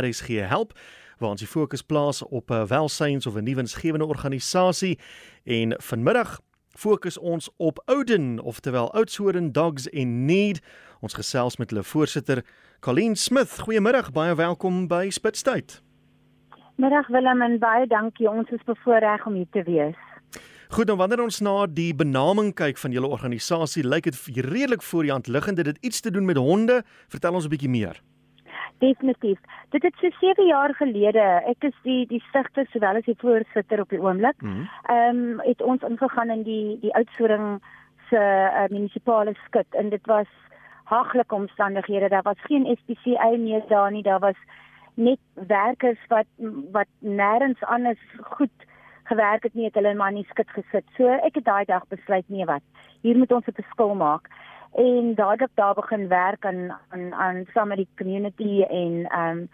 RSG help waar ons die fokus plaas op 'n welsyns of 'n nuwensgewende organisasie en vanmiddag fokus ons op Ouden oftewel Oudtshoorn Dogs in Need. Ons gesels met hulle voorsitter Colleen Smith. Goeiemiddag, baie welkom by Spitstyd. Middag Willem en baie dankie. Ons is bevoorreg om hier te wees. Goed, dan nou wanneer ons na die benaming kyk van julle organisasie, lyk dit redelik voor die hand liggende dit iets te doen met honde. Vertel ons 'n bietjie meer. Definitief. Dit het so 7 jaar gelede, ek is die die stigter sowel as die voorsitter op die oomblik. Mhm. Ehm mm um, het ons ingegaan in die die oudsoring se uh, munisipale skut en dit was haglike omstandighede. Daar was geen SPCA meer daar nie. Daar was net werkers wat wat nêrens anders goed gewerk het nie, het hulle in my skut gesit. So ek het daai dag besluit nee wat. Hier moet ons 'n verskil maak en dadelik daar begin werk aan aan aan saam met die community en ehm um,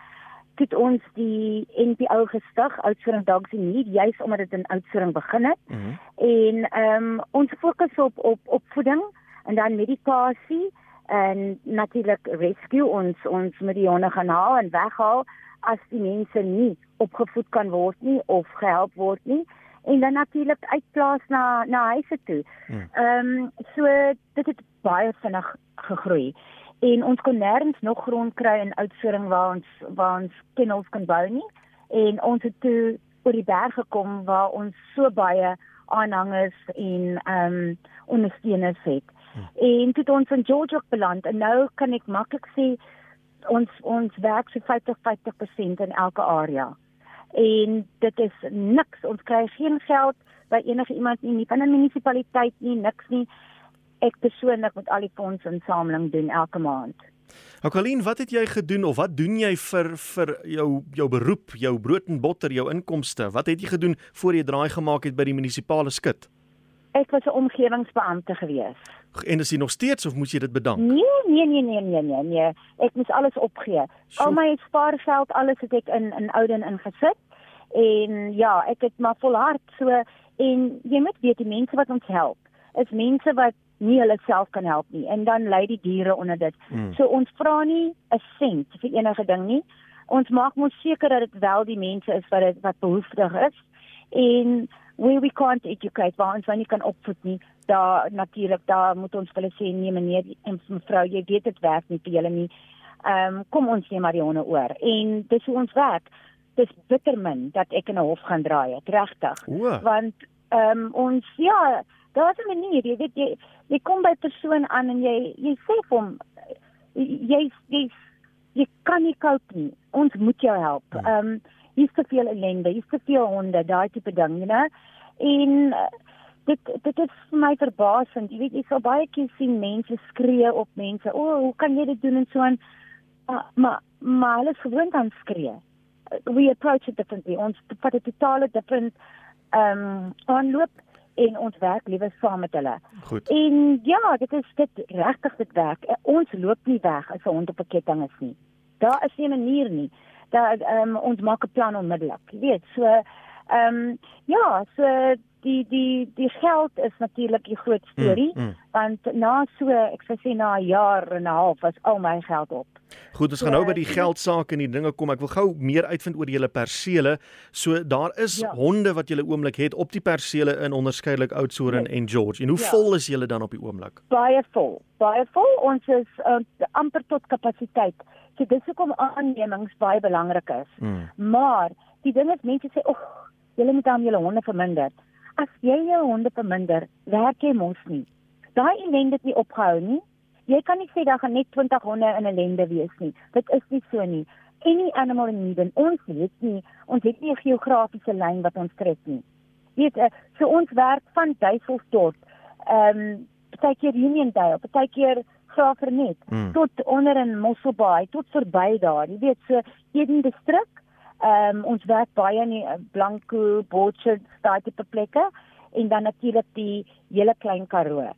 het ons die NPO gestig Oudtshoorn Dogs in Need juis omdat dit in Oudtshoorn begin het. Mm -hmm. En ehm um, ons fokus op op opvoeding en dan medikasie en natuurlik rescue ons ons met die honde gaan haal en weghaal as die mense nie opgevoed kan word nie of gehelp word nie en dan natuurlik uitplaas na na huise toe. Hmm. Ehm um, so dit het baie vinnig gegroei en ons kon nêrens nog grond kry in Oudtshoorn waar ons waar ons kennels kan bou nie en ons het toe oor die berg gekom waar ons so baie aanhangers en ehm um, ondersteuners het. Hmm. En toe het ons in Georgia beland en nou kan ek maklik sê ons ons werk so 50 50% in elke area en dit is niks. Ons kry geen geld by enige iemand nie van 'n munisipaliteit nie niks nie. Ek persoonlik moet al die fondse insameling doen elke maand. Okalien wat het jy gedoen of wat doen jy vir vir jou jou beroep jou brood en botter jou inkomste? Wat het jy gedoen voor jy draai gemaak het by die munisipale skut Ek was 'n omgewingsbeampte gewees. En is jy nog steeds of moet jy dit bedank? Nee, nee, nee, nee, nee, nee, nee. Ek moes alles opgee. So. Al my spaargeld, alles het ek in in Ouden ingesit. En ja, ek het maar volhard so en jy moet weet die mense wat ons help is mense wat nie hulle self kan help nie en dan lei die diere onder dit. Mm. So ons vra nie 'n sent vir enige ding nie. Ons maak mos seker dat dit wel die mense is wat dit wat behoeftig is en where we can't educate waar ons nie kan opvoed nie daar natuurlik daar moet ons hulle sê nee meneer en mevrou jy weet dit werk nie vir julle nie. Ehm um, kom ons neem Marione oor. En dis hoe ons werk. Dis bitter min dat ek in 'n hof gaan draai het regtig. Want ehm um, ons ja daar's 'n manier jy weet jy jy kom by 'n persoon aan en jy jy sê vir hom jy jy jy kan nie koop nie. Ons moet jou help. Ja. ehm um, hier's te veel ellende, hier's te veel honde, daai tipe ding, you know. En uh, dit dit is vir my verbasend. Jy weet jy sal baie keer sien mense skree op mense. O, oh, hoe kan jy dit doen en so aan? Uh, maar maar hulle gewoon dan skree. We approach it differently. Ons vat 'n totale different ehm um, aanloop en ons werk liewer saam met hulle. Goed. En ja, dit is dit regtig dit werk. Ons loop nie weg as 'n hond op 'n ketting is nie. Daar is nie 'n manier nie dat ehm um, ons maak 'n plan onmiddellik. Jy weet, so ehm um, ja, so die die die geld is natuurlik die groot storie mm, mm. want na so ek sê sê na 'n jaar en 'n half was al my geld op. Goed, ons so, gaan nou by die geld sake en die dinge kom. Ek wil gou meer uitvind oor julle persele. So daar is ja. honde wat julle oomblik het op die persele in onderskeidelik Oudtshoorn ja. en George. En hoe ja. vol is julle dan op die oomblik? Baie vol. Baie vol. Ons is uh, amper tot kapasiteit. So dis hoekom aannemings baie belangrik is. Mm. Maar die ding is mense sê, "Ag, julle moet dan julle honde verminder." As jy jou honde verminder, werk jy mos nie. Daai ellende het nie opgehou nie. Jy kan nie sê daar gaan net 20 honde in 'n ellende wees nie. Dit is nie so nie. Any animal in need, ons weet nie, ons het nie 'n geografiese lyn wat ons trek nie. Weet, uh, so ons werk van Duiselsdorp, ehm, um, baie keer Uniondale, baie keer Graafrenet mm. tot onder in Mosselbaai tot verby daar. Jy weet so een distrik. Ehm um, ons werk baie in eh, Blanco, Botched, daai tipe plekke en dan natuurlik die hele klein Karoo.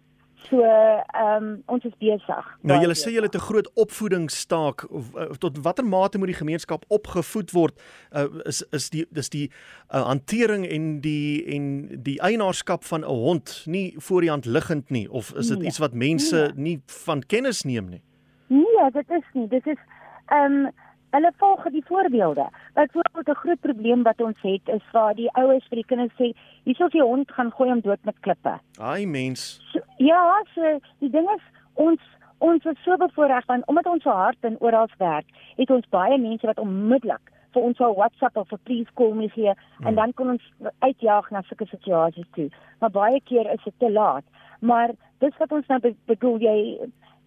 So ehm um, ons is besig. Nou julle sê julle het 'n groot opvoedingsstaak uh, tot watter mate moet die gemeenskap opgevoed word? Uh, is is die dis die uh, hantering en die en die eienaarskap van 'n hond nie voor die hand liggend nie of is dit nee, iets wat mense nee. nie van kennis neem nie? Nee, dit is nie. Dit is ehm um, hulle volg die voorbeelde. Byvoorbeeld 'n groot probleem wat ons het is waar die ouers vir die kinders sê, "Hierso is die hond gaan gooi hom dood met klippe." Ai mens. So, ja, so die ding is ons ons is so bevoorreg want omdat ons so hard en oral werk, het ons baie mense wat onmiddellik vir ons op WhatsApp of vir please call me gee hmm. en dan kan ons uitjaag na sulke situasies toe. Maar baie keer is dit te laat. Maar dis wat ons nou bedoel jy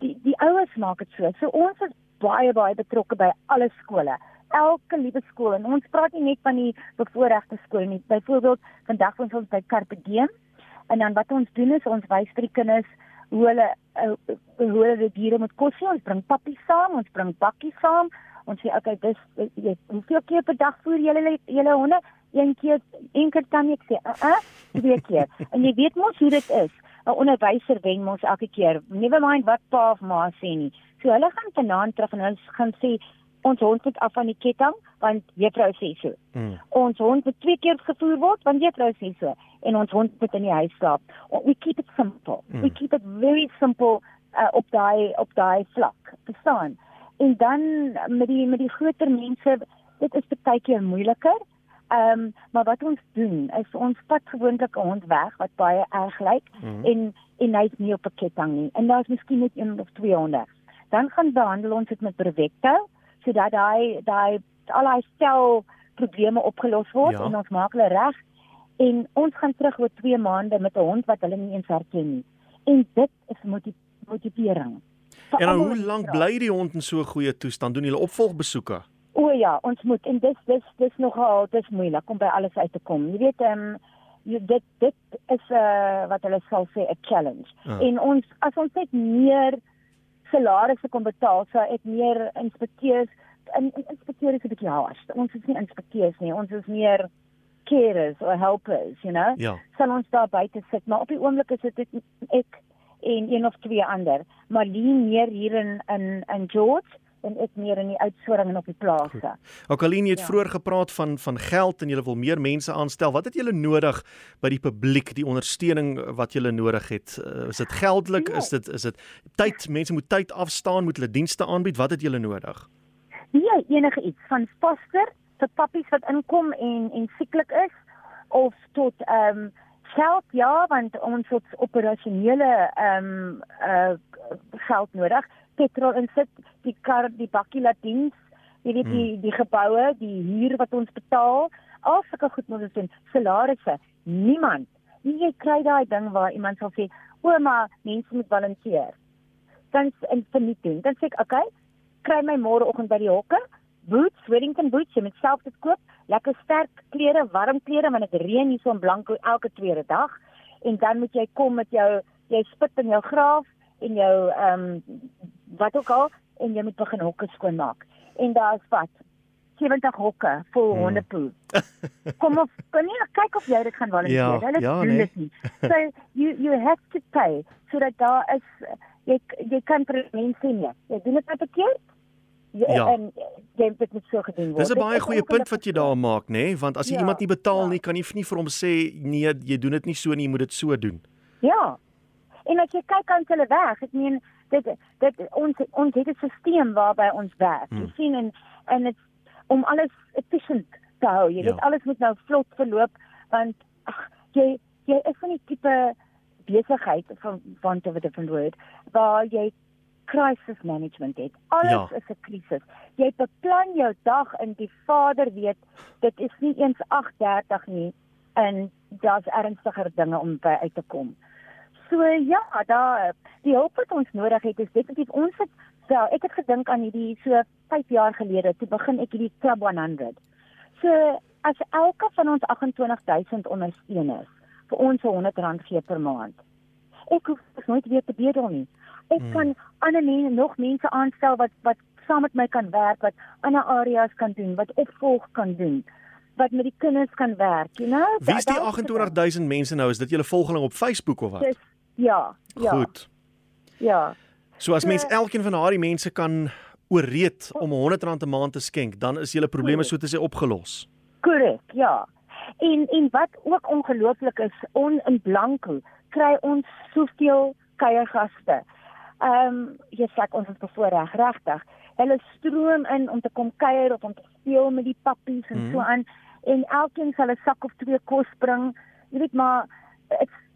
die die ouers maak dit so. So ons is baie baie betrokke by alle skole. Elke liewe skool en ons praat nie net van die bevoorregte skole nie. Byvoorbeeld vandag ons ons by Carpe Diem en dan wat ons doen is ons wys vir die kinders hoe hulle uh, hoe hulle die diere moet kos. Ons bring pappies saam, ons bring bakkies saam. Ons sê okay, dis jy hoeveel keer per dag voer julle julle honde? Een keer een keer kan ek sê, uh, uh, twee keer. en jy weet mos hoe dit is. 'n Onderwyser wen mos elke keer. Never mind wat pa of ma sê nie. So hulle gaan vanaand terug en hulle gaan sê ons hond moet af van die ketting want juffrou sê so. Mm. Ons hond moet twee keer gevoer word want juffrou sê so en ons hond moet in die huis slaap. We keep it simple. Mm. We keep it very simple uh, op daai op daai vlak. Verstaan? En dan met die met die groter mense, dit is baie keer moeiliker. Ehm um, maar wat ons doen is ons vat gewoonlik 'n hond weg wat baie erg lyk mm. en en hy's nie op 'n ketting nie. En daar's miskien net een of twee honde dan gaan behandel ons dit met Brevecto sodat daai daai al daai stel probleme opgelos word ja. en ons maak hulle reg en ons gaan terug oor 2 maande met 'n hond wat hulle nie eens herken nie. En dit is motivering. En dan hoe lank bly die hond in so 'n goeie toestand? Doen julle opvolgbesoeke? Ja, ons moet en dis dis dis nogal dis moeilik om by alles uit te kom. Jy weet ehm um, dit dit is 'n uh, wat hulle sal sê 'n challenge. Uh. En ons as ons net meer salarisse kon betaal, sou ek meer inspekteurs in inspekteurs is 'n bietjie hard. Ons is nie inspekteurs nie, ons is meer carers or helpers, you know. Ja. Sal ons daar buite sit, maar op die oomblik is dit ek en een of twee ander, maar lien meer hier in in in George en ek meer in die uitsoring en op die plase. Okaline het ja. vroeër gepraat van van geld en jy wil meer mense aanstel. Wat het julle nodig by die publiek, die ondersteuning wat julle nodig het? Uh, is dit geldelik? Ja. Is dit is dit tyd? Mense moet tyd afstaan, moet hulle dienste aanbied. Wat het julle nodig? Nee, enige iets van foster vir pappies wat inkom en en sieklik is of tot ehm um, geld ja, want ons het operasionele ehm um, uh geld nodig petrol insit, die kar, die bakkie laat diens, jy weet die hmm. die geboue, die huur wat ons betaal, al sulke goed moet ons doen, salarisse. Niemand. Nie jy kry daai ding waar iemand sal sê, "Ouma, mense moet volunteer." Dan en verniet doen. Dan sê ek, "Oké, okay, kry my môreoggend by die hokke, boots, Wellington boots, jy moet self dit koop, lekker sterk klere, warm klere want dit reën hier so in Blanco elke tweede dag." En dan moet jy kom met jou jy spit in jou graaf en jou ehm um, wat ook al en jy moet begin hokke skoonmaak. En daar's wat 70 hokke vol hmm. hondepoe. Kom of kan jy kyk of jy dit gaan volunteer? Ja, Hulle ja, doen nee. dit nie. So you you have to pay so dat daar is jy jy kan vir mense nie. Jy doen dit net 'n keer. Ja, ja. en jy het dit so gedoen word. Dis 'n baie goeie punt wat jy daar maak, nê, nee? want as jy ja, iemand nie betaal ja. nie, kan jy nie vir hom sê nee, jy doen dit nie so nie, jy moet dit so doen. Ja. En as jy kyk aan hulle weg, ek meen dit dit ons ons het 'n stelsel waarby ons werk. Hmm. Jy sien en en dit om alles efficient te hou. Jy ja. weet alles moet nou vlot verloop want ag jy jy is van die tipe besigheid van van te wat van word waar jy crisis management het. Alles ja. is 'n krisis. Jy beplan jou dag en die vader weet dit is nie eens 8:30 nie en daar's ernstiger dinge om by uit te kom. So ja, daar die hulp wat ons nodig het is definitief ons het wel, ek het gedink aan hierdie so 5 jaar gelede toe begin ek hierdie Club 100. So as elke van ons 28000 ondersteuners vir ons R100 gee per maand. Ek hoef nooit weer te bedel nie. Ek hmm. kan ander mense nog mense aanstel wat wat saam met my kan werk, wat ander areas kan doen, wat opvolg kan doen wat met die kinders kan werk, you know? Wie is die 28000 mense nou? Is dit julle volgeling op Facebook of wat? Dis Ja, ja. Goed. Ja. So as mens elkeen van daardie mense kan ooreed om R100 'n maand te skenk, dan is julle probleme so te sê opgelos. Korrek, ja. En en wat ook ongelooflik is, on in Blanco kry ons soveel kuiergaste. Ehm um, jy sê ons is bevoorreg regtig. Hulle stroom in om te kom kuier of om te speel met die pappies en mm. so aan en elkeen sal 'n sak of twee kos bring. Jy weet maar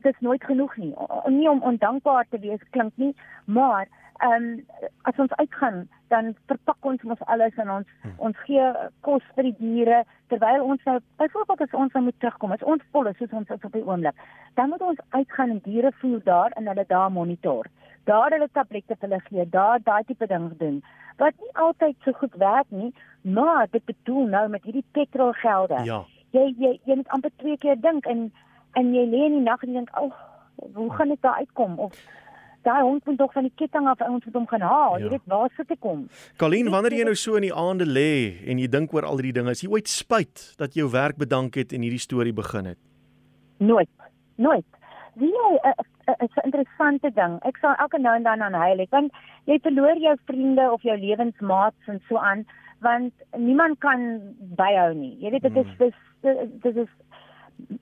dit is nooit genoeg nie. Nie om ondankbaar te wees klink nie, maar ehm um, as ons uitgaan dan verpak ons mos alles en ons hmm. ons gee kos vir die diere terwyl ons nou byvoorbeeld as ons nou moet terugkom as ons vol is soos ons is op die oomblik dan moet ons uitgaan en diere voer daar en hulle daar monitor daar hulle tablette vir hulle gee daar daai tipe ding doen wat nie altyd so goed werk nie maar dit bedoel nou met hierdie petrolgelde ja jy jy jy moet amper twee keer dink en en jy lê in die nag en dink ag hoe gaan ek daar uitkom of daai hond moet tog van die ketting af ons moet hom gaan haal. Ja. Jy weet waar sit ek kom? Colleen, wanneer jy nou so in die aande lê en jy dink oor al hierdie dinge, is jy ooit spyt dat jy jou werk bedank het en hierdie storie begin het? Nooit. Nooit. Wie jy 'n uh, uh, interessante ding. Ek sal elke nou en dan aan huil, want jy verloor jou vriende of jou lewensmaats en so aan, want niemand kan byhou nie. Jy weet dit is hmm. dis dis is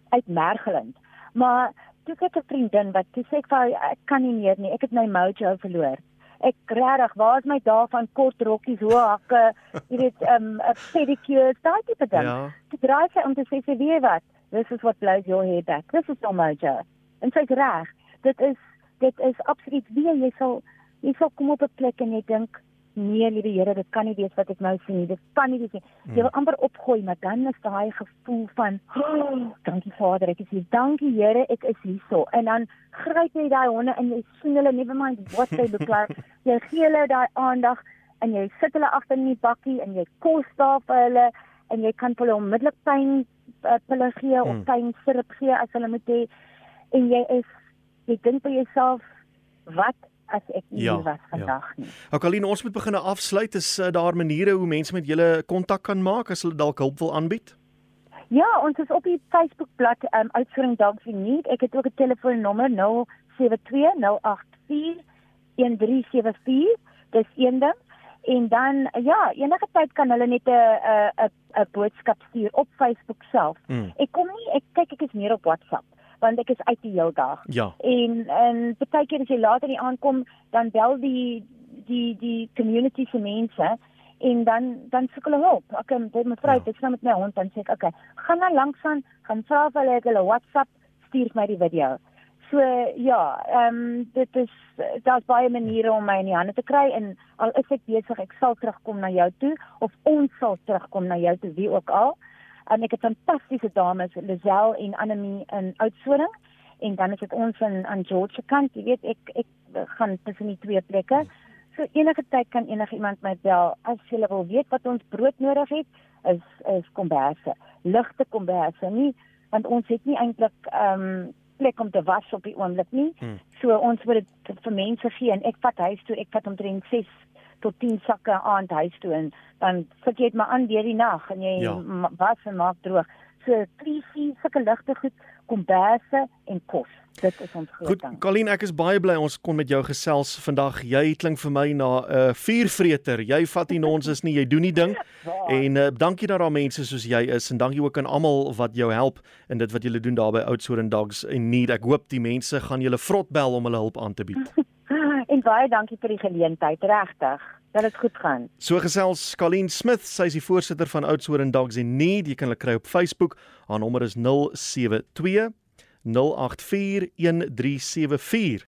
uitmergelend. Maar toe ek 'n vriendin wat toe sê ek vir ek kan nie meer nie, ek het my mojo verloor. Ek regtig, waar is my dae van kort rokkies, hoë hakke, jy weet, 'n um, pedicure, daai tipe ding. Ja. Toe draai sy om te sê sy weet wat, this is what blows your hair back. This is your mojo. En sy's reg. Dit is dit is absoluut wie jy sal jy sal kom op 'n plek en jy dink nee liewe Here dit kan nie wees wat ek nou sien nie. Dit kan nie wees nie. Jy wil hmm. amper opgooi maar dan is daai gevoel van oh, dankie Vader ek is hier. Dankie Here ek is hierso. En dan gryp jy daai honde en jy sien hulle never mind what they look like. Jy gee hulle daai aandag en jy sit hulle agter in die bakkie en jy kos daar vir hulle en jy kan hulle onmiddellik pyn uh, pille gee hmm. of pyn sirup gee as hulle moet hê. En jy is jy dink by jouself wat as ek nie ja, was ja. vandag ja. nie. Akaline, ons moet begin afsluit. Is uh, daar maniere hoe mense met julle kontak kan maak as hulle dalk hulp wil aanbied? Ja, ons is op die Facebookblad um Uitvoering Dogs in Need. Ek het ook 'n telefoonnommer 0720841374. Dis een ding. En dan ja, enige tyd kan hulle net 'n 'n 'n boodskap stuur op Facebook self. Hmm. Ek kom nie ek kyk ek is meer op WhatsApp want ek is uit die hele dag. Ja. En en baie keer as jy later nie aankom, dan bel die die die community se mense en dan dan soek hulle hulp. Ek kom dit mevrou, ja. dit staan met my hond en sê ek, okay, gaan dan langs aan, gaan vra vir hulle hulle WhatsApp, stuur my die video. So ja, ehm um, dit is daar's baie maniere om my in die hande te kry en al is ek besig, ek sal terugkom na jou toe of ons sal terugkom na jou toe wie ook al en ek het fantastiese dames Lisel en Anemie in Oudtshoorn en dan is dit ons in aan George se kant jy weet ek ek gaan tussen die twee plekke. So enige tyd kan enige iemand my bel. As jy wil weet wat ons brood nodig het is is komberse. Ligte komberse nie want ons het nie eintlik ehm um, plek om te was op die oomblik nie. Hmm. so ons moet dit vir mense gee en ek vat huis toe ek vat omtrent 6 tot 10 sakke aand huis toe en dan sit jy dit maar aan deur die nag en jy ja. was en maak droog. So drie vier sulke ligte goed, komberse en kos. Dit is ons groot ding. Goed, Colleen, ek is baie bly ons kon met jou gesels vandag. Jy klink vir my na 'n uh, vuurvreter. Jy vat nie nonsens nie, jy doen die ding. en uh, dankie dat daar mense soos jy is en dankie ook aan almal wat jou help in dit wat julle doen daar by Oudtshoorn Dogs in Need. Ek hoop die mense gaan julle vrot bel om hulle hulp aan te bied. baie dankie vir die geleentheid, regtig. Dat dit goed gaan. So gesels Colleen Smith, sy is die voorsitter van Oudtshoorn Dogs in Need. Jy kan hulle kry op Facebook. Haar nommer is 072 084 1374.